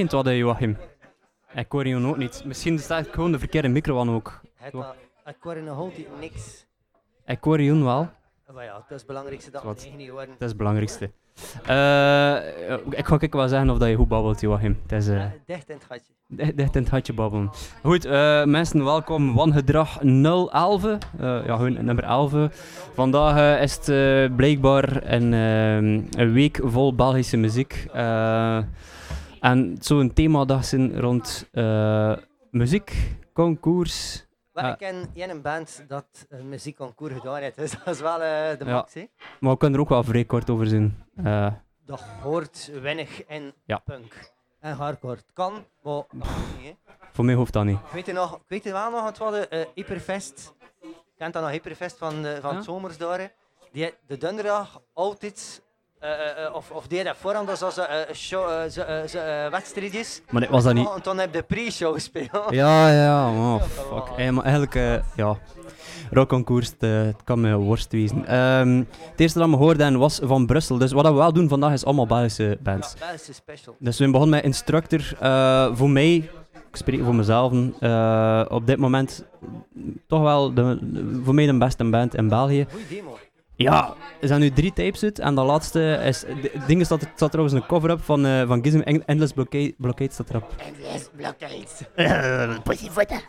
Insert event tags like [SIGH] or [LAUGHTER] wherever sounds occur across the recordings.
je het wat, Joachim? Ik hoor je ook niet. Misschien staat gewoon de verkeerde micro aan ook. Het, hoor nog altijd niks. Ik hoor je wel. Maar ja, dat is het belangrijkste dat Wat? we 9 niet. Dat is het belangrijkste. Eh, ik ga kijken wel zeggen of dat je goed babbelt, Joachim. Het is... eh, Ja, dicht in het gatje. Dicht dicht in het babbelen. Goed, eh, mensen, welkom. Wangedrag 011. Eh ja, gewoon nummer 11. Vandaag eh, is het eh, blijkbaar een, eh, een week vol Belgische muziek. Eh, en zo'n themadag zijn rond eh, muziek, concours. Maar Ah. ik ken jij een band dat een muziekconcours gedaan heeft, dus [LAUGHS] dat is wel eh, de max. Maar we kunnen er ook wel vrij kort over zijn. Eh, Dat hoort weinig in Ja. punk en hardcore. Het kan, maar niet. Voor mij hoeft dat niet. Ik weet, je nog, ik weet je wel nog, het was de eh, Hyperfest. Kent dat nog, Hyperfest van, de, van Ja. het zomers daar. Die de donderdag altijd, eh, eh, eh, of, of die dat voorhand, was eh, eh, eh, eh, wedstrijdjes. Maar was dat niet. En toen heb je de pre-show gespeeld. Ja, ja, oh, Ja, fuck. Eh, maar eigenlijk, eh, ja. Rockconcours, het, eh, kan me worst wezen. Ehm, het eerste dat we hoorden was van Brussel. Dus wat we wel doen vandaag is allemaal Belgische bands. Ja, special. Dus we begonnen met Instructor. Eh, voor mij, ik spreek voor mezelf, eh, op dit moment toch wel de, de- voor mij de beste band in België. Goeie demo. Ja, er zijn nu drie tapes uit en de laatste is... Het ding is dat er staat trouwens een cover-up van, eh van Gizm End- Endless Blockade, Blockade staat erop. Endless blockades. [LAUGHS] Pussyfoot.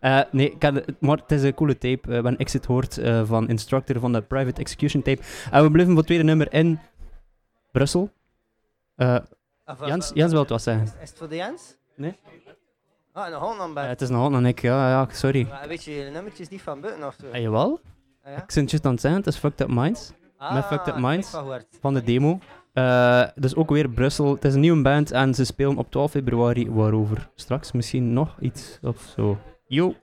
Eh, nee, ik had- maar het is een coole tape. eh wanneer Exit hoort eh, van Instructor van de Private Execution tape. En we blijven voor het tweede nummer in Brussel. Eh, Jens, Jens wil het wat zeggen. Is, is het voor de Jens? Nee. Ah, een hond dan Eh, bij. het is een hand en ik, ja, ja, sorry. Maar weet je, je nummertjes niet van buiten of zo? Eh, jawel, Ah, ja? ik ben juist aan het zeggen, het is Fucked Up Minds met Fucked Up Ah, Minds. van de demo. Eh, dus ook weer Brussel. Het is een nieuwe band en ze spelen op 12 februari, waarover straks misschien nog iets of zo. Yo!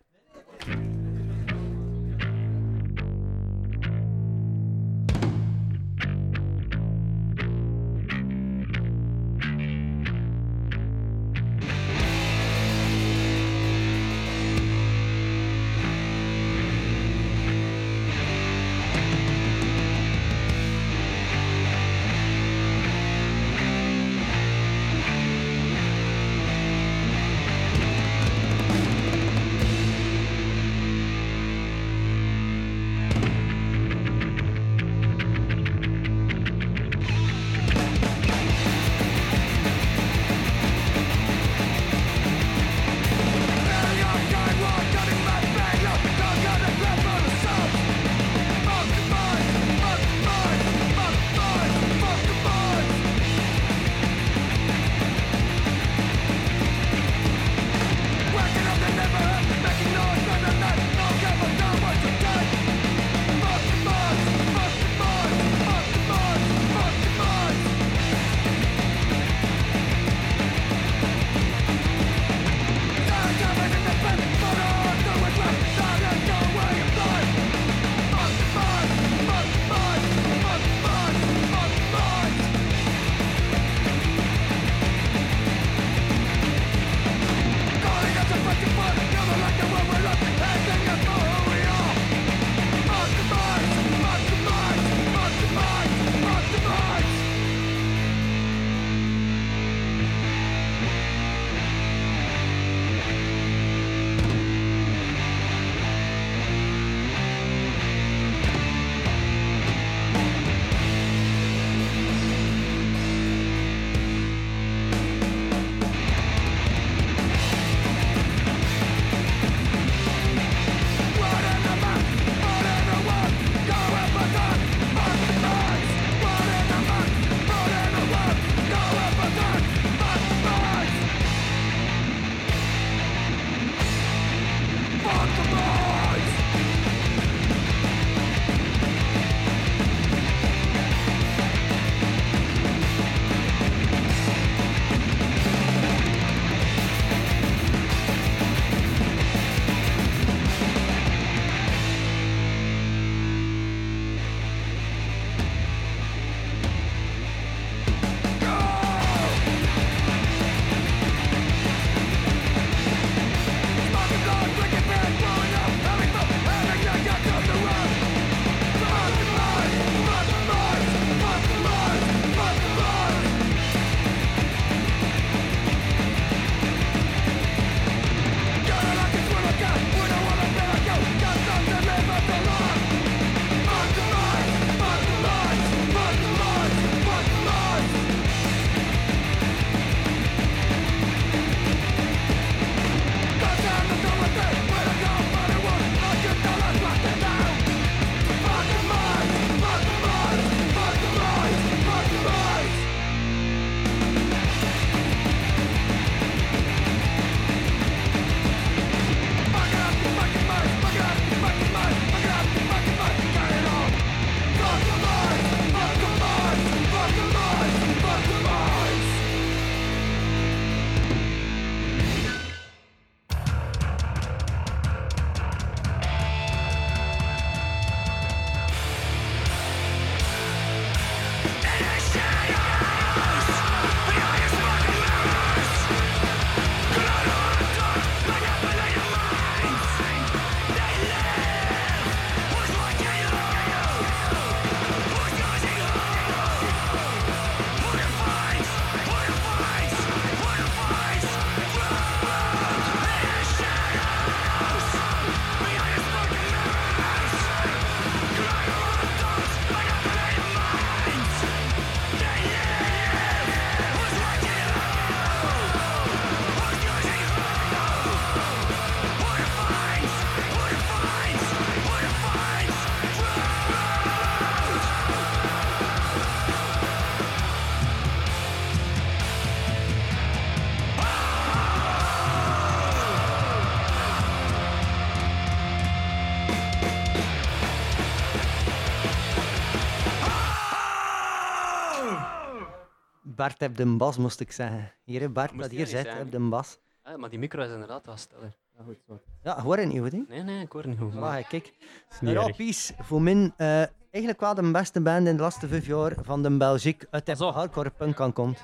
Bart heb de bas, moest ik zeggen. Hier, hè, Bart, dat hier zit, heb de bas. Ah, maar die micro is inderdaad wel stiller. Ja, goed zo. Ja, hoor het niet goed, hè? Nee, nee, ik hoor niet goed. Maar kijk. Rapies, voor min eh, eigenlijk wel de beste band in de laatste vijf jaar van de Belgique uit de Zo. hardcore punk kan komt.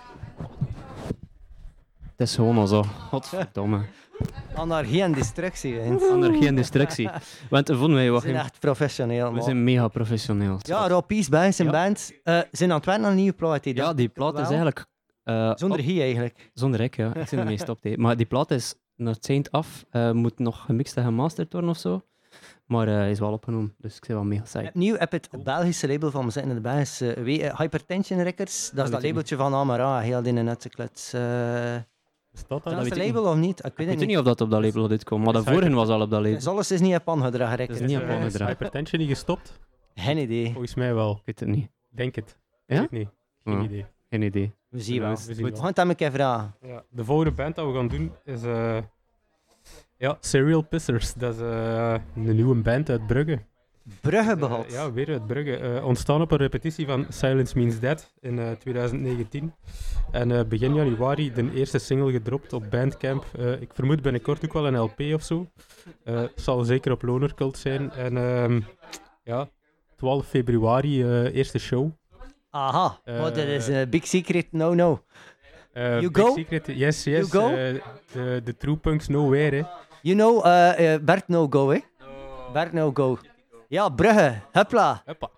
Het is gewoon al zo. Godverdomme. Anarchie en destructie, hè. [LAUGHS] Anarchie en destructie. Want eh, vonden wij We wat zijn echt professioneel, We man. zijn mega professioneel. Ja, Rapies, Belgische Ja. band, eh zijn aan het werken aan een nieuwe plaat. Ja, die plaat is wel. eigenlijk... eh, Zonder op- Guy, eigenlijk. Zonder ik, ja. Ik zit ermee gestopt. Maar die plaat is naar het eind af. eh, moet nog gemixt en gemasterd worden of zo. Maar eh, is wel opgenomen, dus ik ben wel mega psyched. Opnieuw heb het Belgische label van we zitten in de Belgische uh, we- eh, Hypertension Records. Dat is dat labeltje van Amara, heel die netteklets. Uh, Is dat dat is weet het ik label of niet? Ik weet Ik weet niet. niet of dat op dat label dit komt, maar de vorige was al op dat label. Dus alles is niet op aangedragen Dat records. is niet Hypertension niet gestopt? Geen idee. Volgens mij wel. Ik weet het niet. Denk het. Ja? Weet ik niet. Geen Ja. idee. Geen idee. We zien wel. We zien We gaan het hem een keer vragen. Ja, de volgende band dat we gaan doen is eh, ja, Serial Pissers. Dat is eh, een nieuwe band uit Brugge. Brugge Eh, ja, weer uit Brugge. Eh, ontstaan op een repetitie van Silence Means Dead in eh, 2019. En eh, begin januari de eerste single gedropt op Bandcamp. Eh, ik vermoed binnenkort ook wel een LP of zo. Eh, Het zal zeker op Loner Cult zijn. En ehm, ja, 12 februari, eh, eerste show. Aha, maar dat is een big secret, no no. Eh, You Big go? Secret, yes, yes. You go? de, de True Punks Nowhere. Hè. You know, Bert no go, hè? Bert no go. Ja, Brugge, hupla. Hoppa.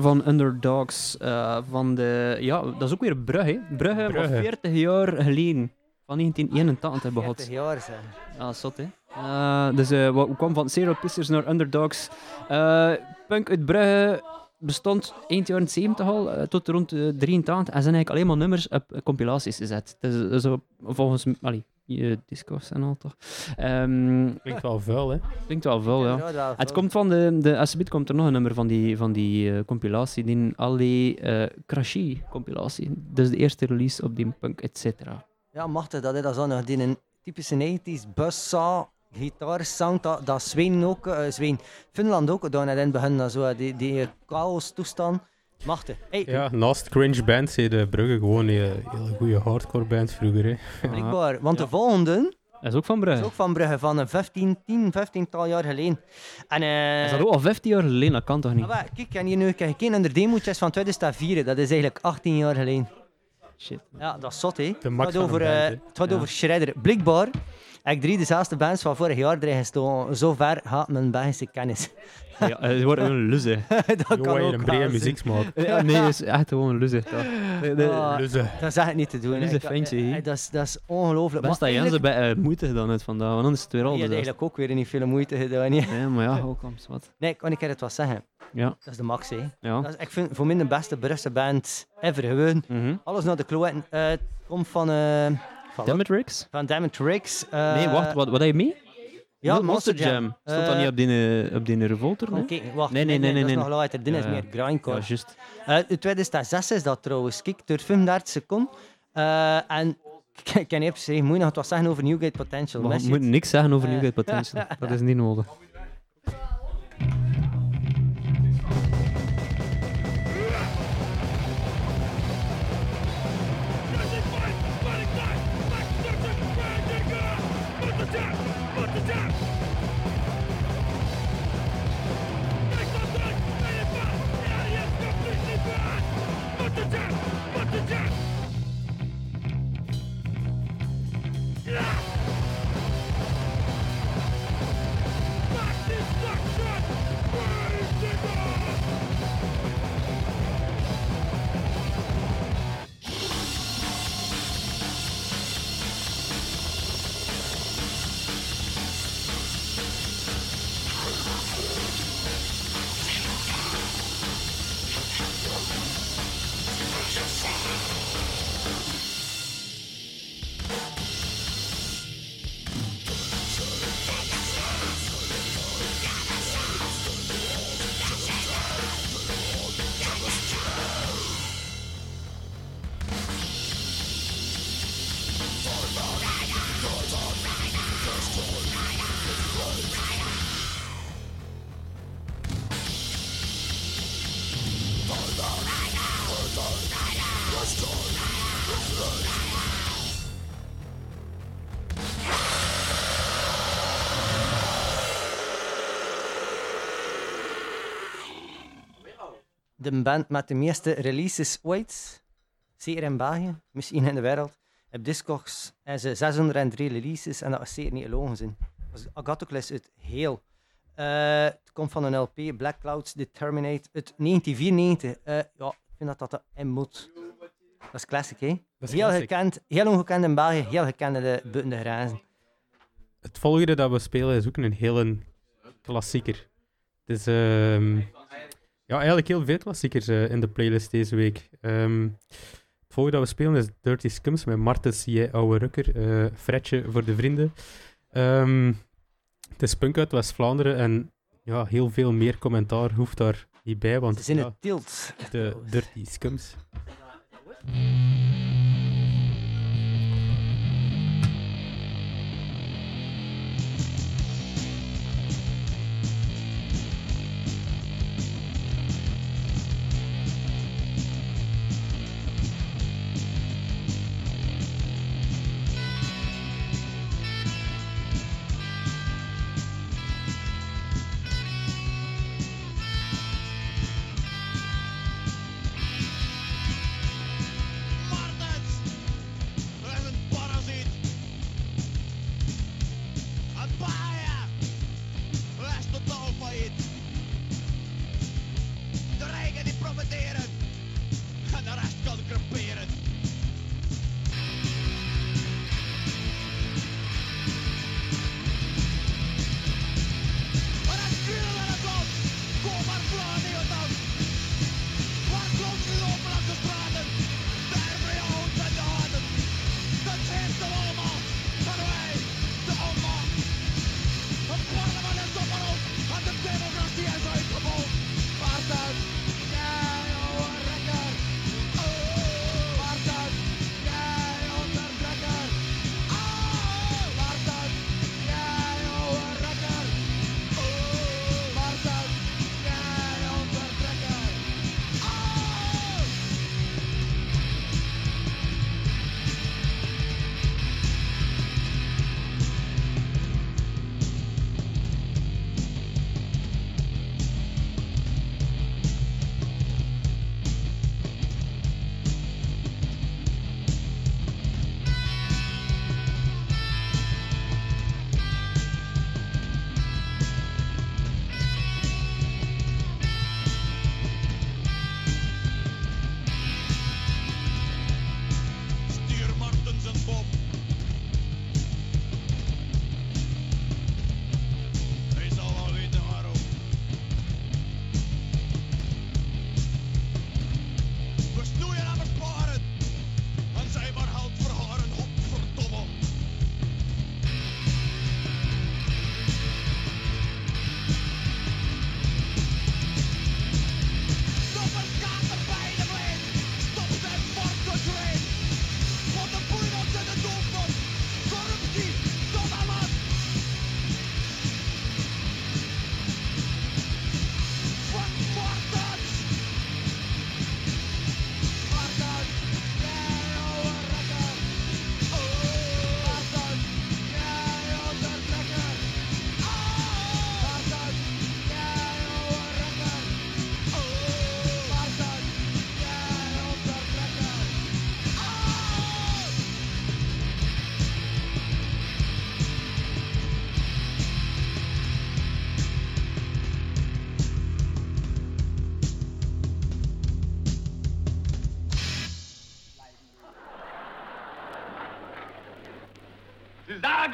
Van Underdogs. eh, van de, ja, dat is ook weer Brugge. Brugge, Brugge. 40 jaar geleden. Van 1981 hebben we 40 gehad. jaar zeg. Ja, zot hè. Eh, dus eh, we kwamen van Zero Pisters naar Underdogs. Eh, punk uit Brugge bestond eind jaren 70 al, tot rond de 83. En zijn eigenlijk alleen maar nummers op compilaties gezet. Dus zo, volgens allee, je disco's en al toch. Ehm, Klinkt wel vuil, hè? klinkt wel veel, ja. Wel Het komt van de, de alsjeblieft komt er nog een nummer van die, van die eh, compilatie, die Ali eh Crashi compilatie. Dus de eerste release op die punk, et cetera. Ja, machtig. Dat is dat zo nog die een typische 90s buzzsaw gitaarsound. Dat, dat Zweden ook, Zweden, Finland ook, daar net in het begin, dat zo, die, die chaos toestand. Machtig. Hey, Ja, naast cringe bands de Brugge gewoon een hele goede hardcore band vroeger, hè? blijkbaar. Want Ja. de volgende Dat is ook van is Brugge. ook van Brugge, van een 15, 10, 15 tal jaar geleden. En, eh, Is dat ook al 15 jaar geleden? Dat kan toch niet? wel, kijk, en hier nu kijk gekeken naar de demootjes van 2004. Dat is eigenlijk 18 jaar geleden. Shit. Ja, dat is zot, hè. De max het gaat over, band, eh, hè. het gaat Ja. over Shredder. Blijkbaar ik drie dezelfde bands van vorig jaar erin gestoken. Zo ver gaat mijn Belgische kennis. Ja, het wordt een luze. dat Jo, kan je ook een brede muzieksmaak. Ja, nee, het is echt gewoon een luze. toch. De- de- Ah. Luze. Dat is echt niet te doen. Dat is ventje, eh, eh, Dat is, dat is ongelooflijk. Best dat Maar Jens eigenlijk- erbij eh, moeite gedaan heeft vandaag, want anders is het weer al Je hebt eigenlijk ook weer niet veel moeite gedaan. niet? Ja, maar ja, ook komt wat. Nee, kan ik het wat zeggen? Ja, Dat is de max. Hè. ja. Dat is, ik vind voor mij de beste Brugse band ever. Gewoon Mhm. alles naar de kloten. Eh, het komt van, eh van, Damn it, Rix? van Damn Riggs. eh, Nee, wacht, wat, wat heb je mee? Ja, Mo- Monster Jam. Stond dat Eh, niet op die, eh, op die revolter? Nee? kijken, wacht. Nee, nee, nee, nee, Dat is nee. nog later. Dit is meer grindcore. Ja, juist. Eh, in 2006 is dat trouwens. Kijk, door 35 seconden. Eh, en ik kan niet precies, moet je nog wat zeggen over Newgate Potential. Maar je moet het? niks zeggen over. Newgate Potential. [LAUGHS] Dat is niet nodig. De band met de meeste releases ooit. Zeker in België, misschien in de wereld. Op Discogs hebben ze 603 releases en dat is zeker niet gelogen zijn. Agathocles uit heel. Eh, het komt van een LP, Black Clouds Determinate uit 1994. Eh, ja, ik vind dat dat erin moet. Dat is classic, hè? Dat is Heel classic. gekend, heel ongekend in België, heel gekend in de buiten grenzen. Het volgende dat we spelen is ook een hele klassieker. Dus ehm, ja, eigenlijk heel veel klassiekers eh, in de playlist deze week. Ehm, het volgende dat we spelen is Dirty Scums met Martens, jij ouwe rukker. eh Fredje voor de vrienden. Ehm, het is punk uit West-Vlaanderen en ja, heel veel meer commentaar hoeft daar niet bij, want Het is in ja, het tilt. de Dirty Scums.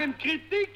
Ze sagen,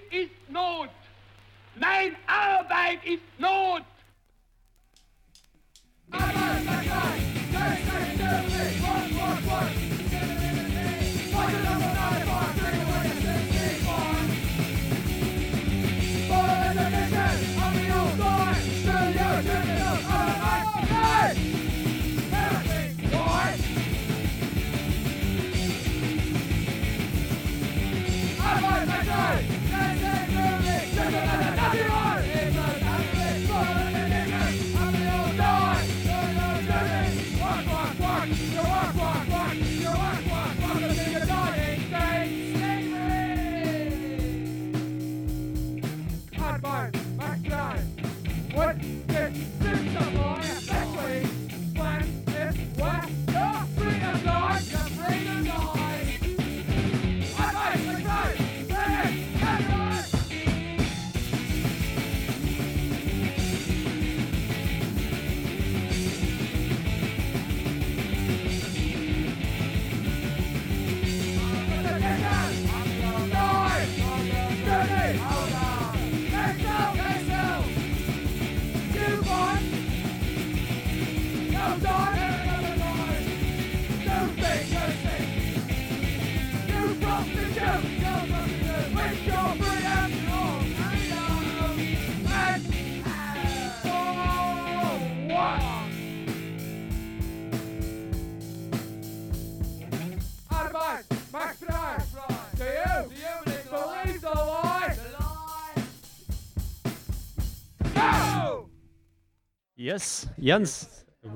Jens.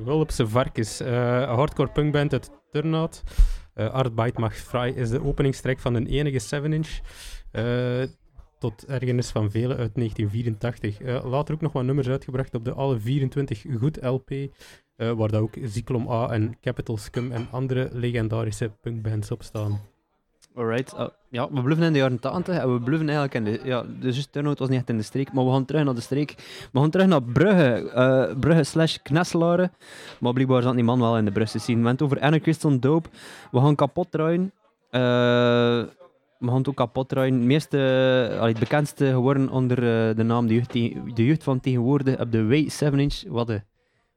Wulpse Varkens, eh, hardcore punkband uit Turnhout. Eh Arbeit macht vrij is de openingstrek van een enige 7-inch. eh, tot ergernis van velen uit 1984. Eh, later ook nog wat nummers uitgebracht op de alle 24 goed LP. waar dat ook Zyklon A en Capital Scum en andere legendarische punkbands op staan. Alright. uh, ja, we blijven in de jaren 80 en we blijven eigenlijk in de... Ja, dus Turnhout was niet echt in de streek, maar we gaan terug naar de streek. We gaan terug naar Brugge. eh, Brugge slash Knesselaren. Maar blijkbaar zat die man wel in de Brugge te zien. We hebben het over Anarchist on Dope. We gaan kapot draaien. Eh, we gaan ook kapot draaien. Het meeste, allee, het bekendste geworden onder eh, de naam de jeugd, van tegenwoordig op de Way 7-inch. Wat,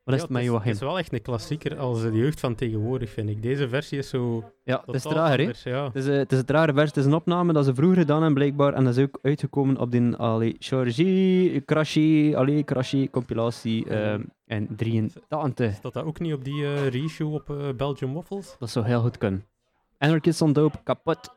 is het met is, Joachim? het is wel echt een klassieker als de jeugd van tegenwoordig, vind ik. Deze versie is zo Ja, het is trager, hè? Ja. Het is, eh, het is het rare vers. Het is een opname dat ze vroeger gedaan hebben, blijkbaar. En dat is ook uitgekomen op die Ali Chargy, Crashy, Ali Crashy compilatie ehm in 83. Staat dat ook niet op die eh reissue op eh, Belgium Waffles? Dat zou heel goed kunnen. Anarchist on Dope. Kapot,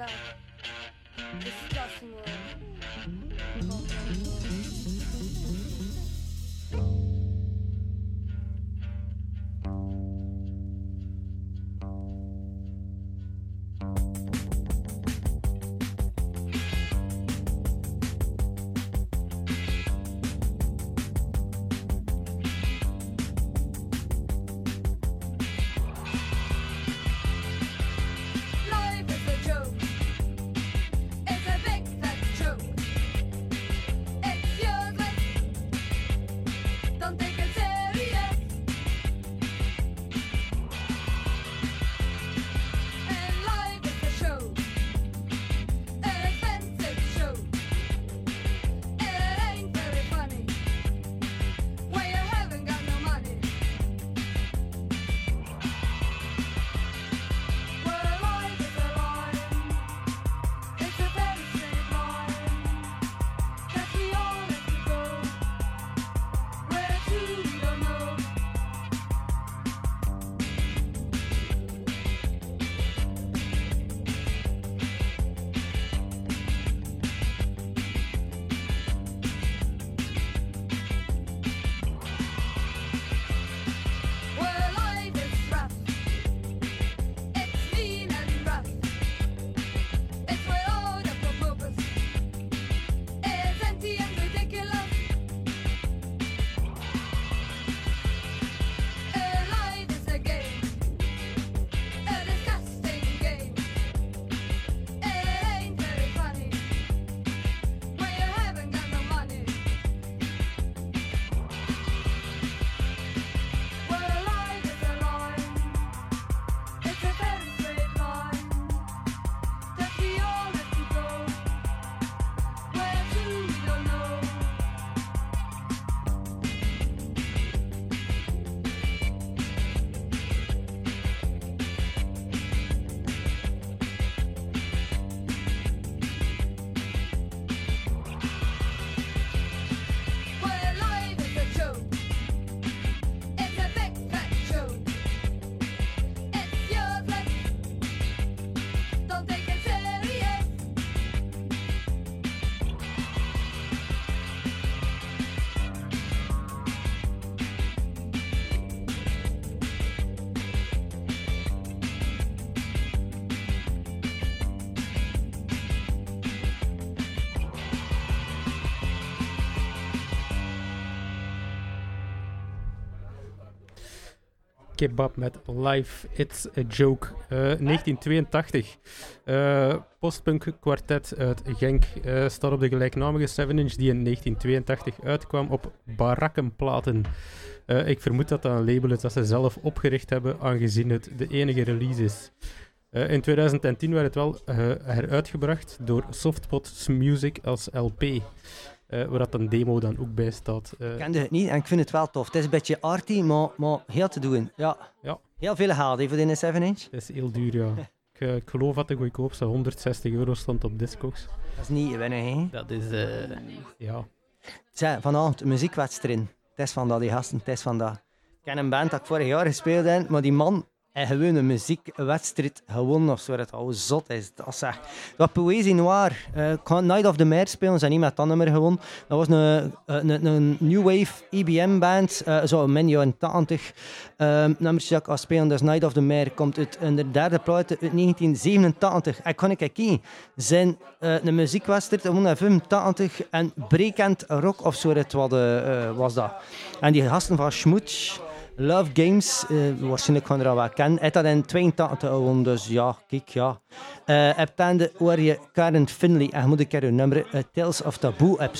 always Kebab met Life, It's a Joke. Eh, 1982. Eh, postpunk kwartet uit Genk eh, staat op de gelijknamige 7-inch die in 1982 uitkwam op Barakkenplaten. Eh, ik vermoed dat dat een label is dat ze zelf opgericht hebben, aangezien het de enige release is. Eh, in 2010 werd het wel eh, heruitgebracht door Softpots Music als LP, eh, waar dat een demo dan ook bij staat. Eh, Ik kende het niet en ik vind het wel tof. Het is een beetje arty, maar, maar heel te doen. Ja. Ja. Heel veel hè, voor die 7-inch. Het is heel duur, ja. [LAUGHS] Ik, eh, ik geloof dat de goedkoopste 160 euro stond op Discogs. Dat is niet weinig, hè. Dat is, eh, ja. Zeg, vanavond muziekwedstrijd. Het is van dat, die gasten, het is van dat. Ik ken een band dat ik vorig jaar gespeeld heb, maar die man heeft gewoon een muziekwedstrijd gewonnen of zo. Dat al zot is. Dat echt... Dat Poëzie Noir. ga Night of the Mare spelen, hebben niet met dat nummer gewonnen. Dat was een, een, een new wave EBM-band, eh zo in min jaren 80. Um, nummers dat ik al spelen, dus Night of the Mare, komt uit een de derde plaat uit 1987. En ik kan ik kijken, zijn eh, een muziekwedstrijd, gewonnen in 85 en Breakend Rock of zo, eh, was dat. En die gasten van Schmutz, Love Games, eh, waarschijnlijk gaan er al wel kennen, heeft dat in 82 gewonnen, dus ja, kijk, ja. Uh, heb dan de hoor je Karen Finley, en je moet een keer hun nummer, eh, Tales of Taboo, heb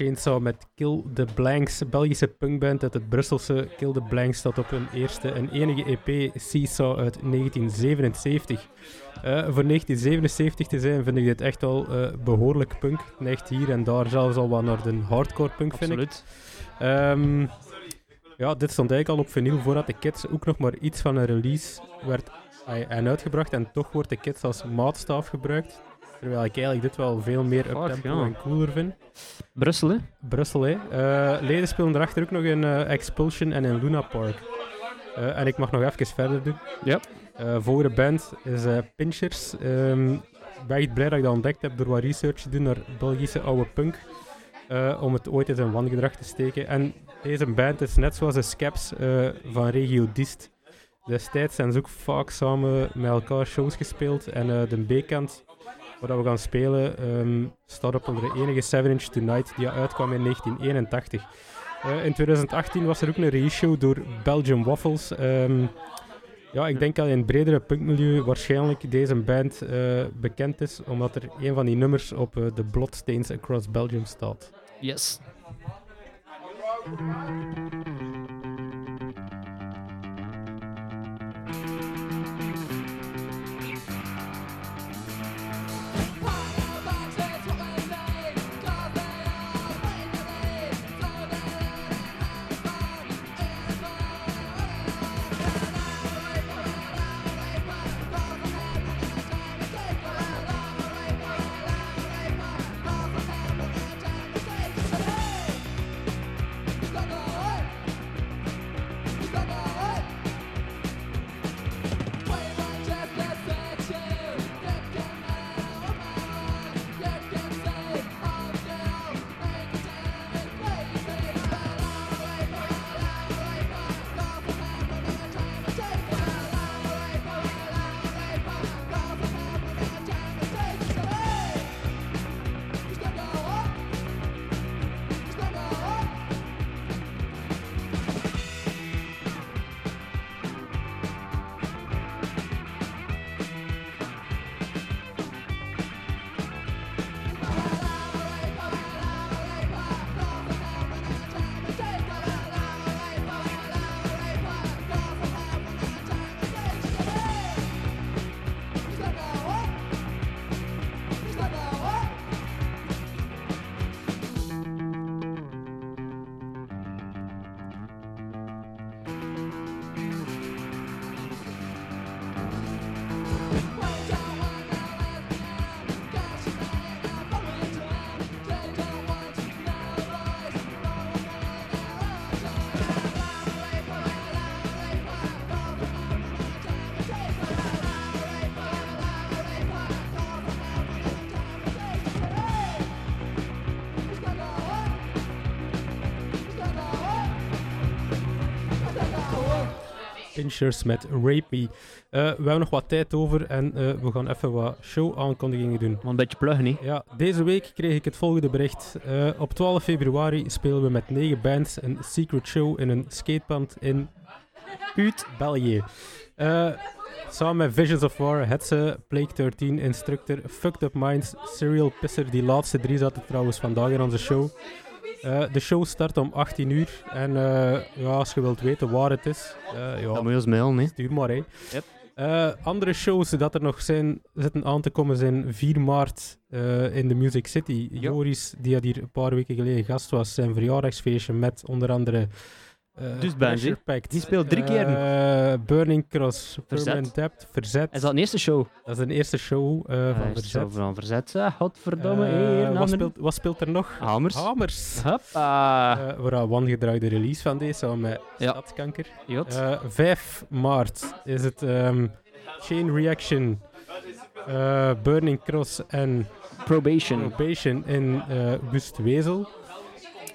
Chainsaw met Kill the Blanks, Belgische punkband uit het Brusselse Kill the Blanks, staat op hun eerste en enige EP, Seesaw uit 1977. Eh, voor 1977 te zijn vind ik dit echt wel eh, behoorlijk punk. Neigt hier en daar zelfs al wat naar de hardcore punk, vind ik. Absoluut. Ehm, ja, dit stond eigenlijk al op vinyl voordat de Kids ook nog maar iets van een release werd en uitgebracht. En toch wordt de Kids als maatstaaf gebruikt. Terwijl ik eigenlijk dit wel veel meer Fuck, uptempo ja. en cooler vind. Brussel, hè? Brussel, hè. Eh, leden spelen erachter ook nog in eh, Expulsion en in Luna Park. Eh, en ik mag nog even verder doen. Ja. Eh volgende band is Pinchers. Ehm, ik ben echt blij dat ik dat ontdekt heb door wat research te doen naar Belgische oude punk. om het ooit in zijn wangedrag te steken. En deze band is net zoals de eh, van Regio Dist. Destijds zijn ze ook vaak samen met elkaar shows gespeeld. En de B-kant, waar we gaan spelen, ehm, staat op onder de enige 7 Inch Tonight die uitkwam in 1981. Eh, in 2018 was er ook een reisshow door Belgium Waffles. Ehm, ja, ik denk dat in het bredere punkmilieu waarschijnlijk deze band eh, bekend is, omdat er een van die nummers op eh, de Bloodstains Across Belgium staat. Yes. Met Rape Me. Eh, we hebben nog wat tijd over en eh, we gaan even wat show-aankondigingen doen. Want een beetje pluggen, hè? Ja, deze week kreeg ik het volgende bericht. Eh, op 12 februari spelen we met negen bands een secret show in een skatepand in Uit, België. Samen met Visions of War, Hetze, Plague 13, Instructor, Fucked Up Minds, Serial Pisser. Die laatste drie zaten trouwens vandaag in onze show. Eh, de show start om 18 uur. En eh, ja, als je wilt weten waar het is, eh, ja, moet je ons mailen, hè? Stuur maar, hè. Yep. Andere shows dat er nog zijn, zitten aan te komen zijn 4 maart in de Music City. Ja. Joris, die had hier een paar weken geleden gast was, zijn verjaardagsfeestje met onder andere... eh, Dus? Pact, Die speelt drie keer. eh, Burning Cross, Verzet. Permanent Debt, Verzet. Is dat een eerste show? Dat is de eerste show eh, van Ah, is het zo Verzet. van verzet. Godverdomme. Hier, een wat, speelt, wat speelt er nog? Hamers. Hamers. Hoppa. Eh, waar een wangedraaide release van deze, samen met Ja. Stadskanker. Jot. Eh, 5 maart is het ehm, Chain Reaction, eh, Burning Cross en Probation. Probation in eh Wustwezel.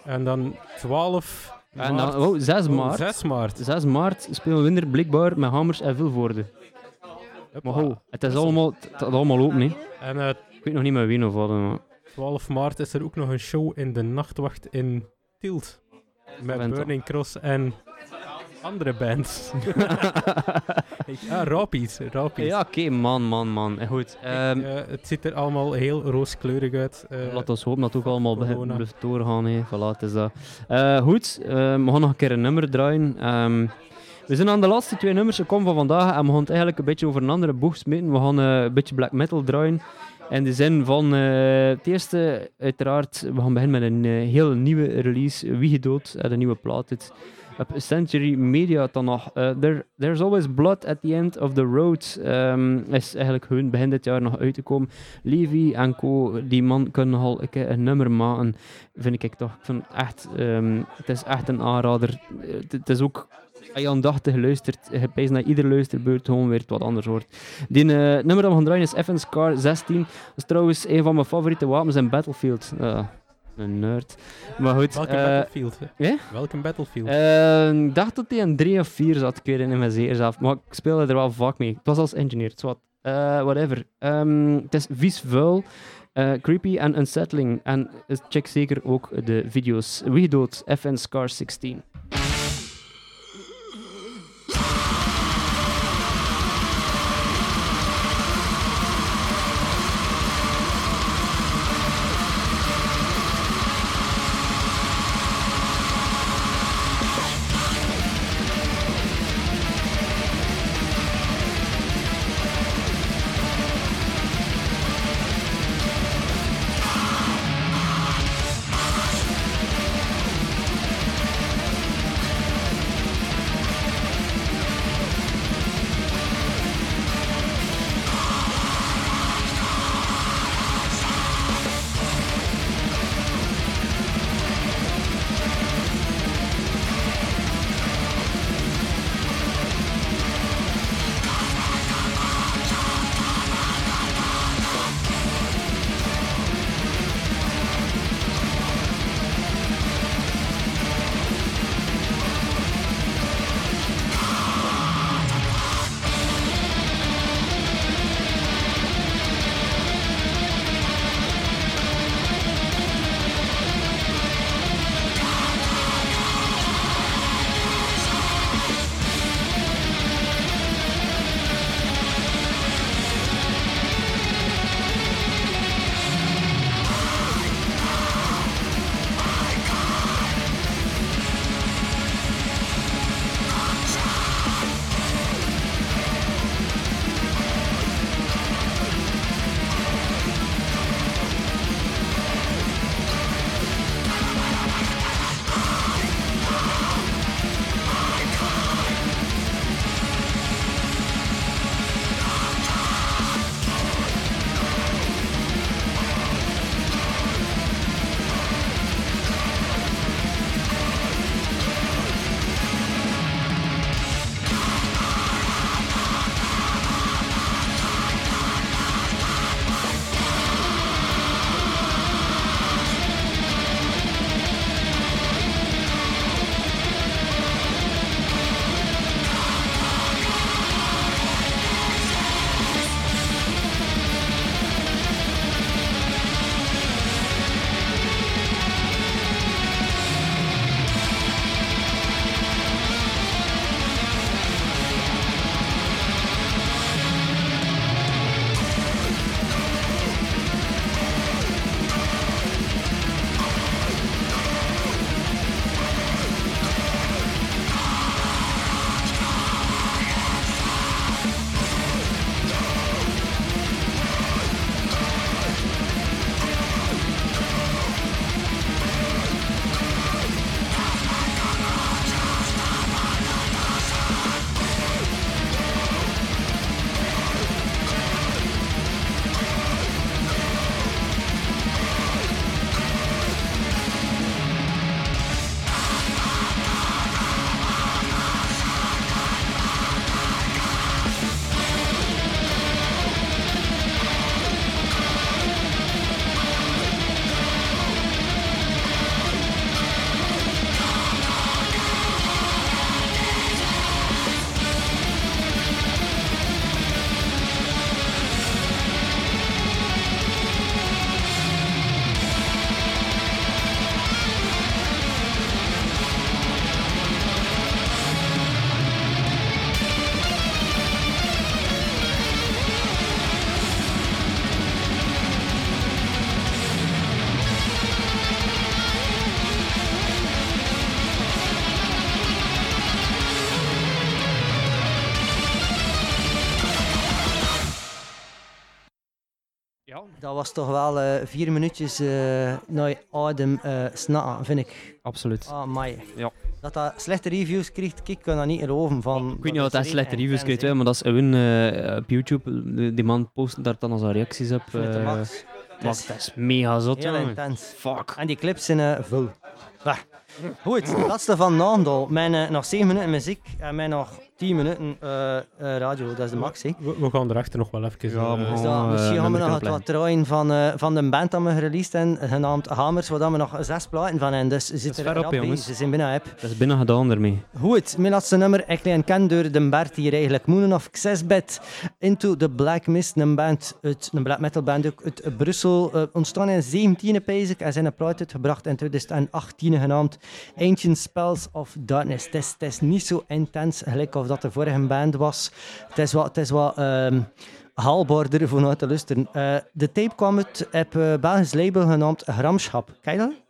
En dan 12 En dan, oh, 6 oh, maart. 6 maart. 6 maart spelen we winter blijkbaar met Hamers en Vilvoorde. Hoppa. Maar het is allemaal, het gaat allemaal open, hè. En eh, Ik weet nog niet meer wie of wat, maar... 12 maart is er ook nog een show in de Nachtwacht in Tielt. Met Burning Cross en andere bands. [LAUGHS] [LAUGHS] Ah, Rapies. Rapies. Ja, oké, man, man, man. En goed, ehm, Eh, het ziet er allemaal heel rooskleurig uit. eh, laat ons hopen dat het ook allemaal blijft doorgaan. Voilà, het is dat. Eh, goed, eh, we gaan nog een keer een nummer draaien. Ehm, we zijn aan de laatste twee nummers gekomen van vandaag en we gaan het eigenlijk een beetje over een andere boeg smeten. We gaan eh, een beetje black metal draaien. In de zin van eh, het eerste, uiteraard, we gaan beginnen met een eh, heel nieuwe release. Wie gedood, een nieuwe plaat. Het, op Century Media dan nog. eh, there, there's always blood at the end of the road. ehm, is eigenlijk hun begin dit jaar nog uit te komen. Levi en co, die man kunnen nogal een, een nummer maken. Vind ik toch. Ik vind het echt, ehm, het is echt een aanrader. Eh, Het, is ook. Je aandachtig luistert, je naar ieder luisterbeurt gewoon weer wat anders hoort. Die eh, nummer dat we gaan draaien is Evans Car 16. Dat is trouwens een van mijn favoriete wapens in Battlefield. Een nerd. Maar goed. Welke eh, Battlefield? hè? Welke Battlefield? eh, ik dacht dat hij een 3 of 4 zat, ik weet het niet meer zelf. Maar ik speelde er wel vaak mee. Het was als engineer, wat. Eh, whatever. Ehm, het is vies vuil, eh, creepy en unsettling. En check zeker ook de video's. Wie dood? FN Scar 16. Was toch wel eh, vier minuutjes eh naar adem eh snakken, vind ik. Absoluut. Ah, my. Ja. Dat dat slechte reviews krijgt, ik kan dat niet geloven. Van, Ik weet niet of dat slechte reviews krijgt, hè, maar dat is eh, op YouTube. Die- man post daar dan als reacties op. Eh, max. dat is mega zot, Heel intens. Fuck. En die clips zijn eh vol. Ah. Goed, laatste van Naandal. Mijn eh, nog 7 minuten muziek en mijn nog 10 minuten eh, eh, radio. Dat is de max. hè. We, we gaan erachter nog wel even. Ja, Dus dat, misschien gaan we nog wat, wat van, van de band dat we gereleased hebben, genaamd Hamers, waar we nog zes platen van hebben. Dus ze zitten ver er op, bij. Ze zijn binnen app. Dat is binnen gedaan ermee. Goed, mijn laatste nummer, ik leen ken door de Bert hier eigenlijk. Moon of Xesbed, Into the Black Mist, een band, uit, een black metal band ook uit Brussel. eh, ontstaan in 17e pijs en zijn een plaat uitgebracht in 2018 genaamd Ancient Spells of Darkness. Het is, niet zo intens gelijk of dat de vorige band was. Het is wat, het is wat ehm, vanuit te luisteren. Eh, de tape kwam uit op een Belgisch label genaamd Gramschap. Je dat?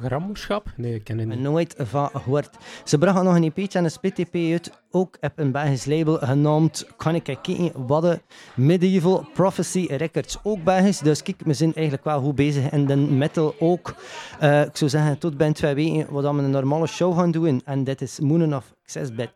Grammoerschap? Nee, ik ken het niet. nooit van gehoord. Ze brachten nog een EP'tje en een split-EP uit, ook op een Belgisch label genaamd, kan ik kijken, wat de Medieval Prophecy Records. Ook Belgisch, dus kijk, we zijn eigenlijk wel goed bezig in de metal ook. Eh, ik zou zeggen, tot binnen twee weken wat we een normale show gaan doen. En dit is Moon of Access Bed.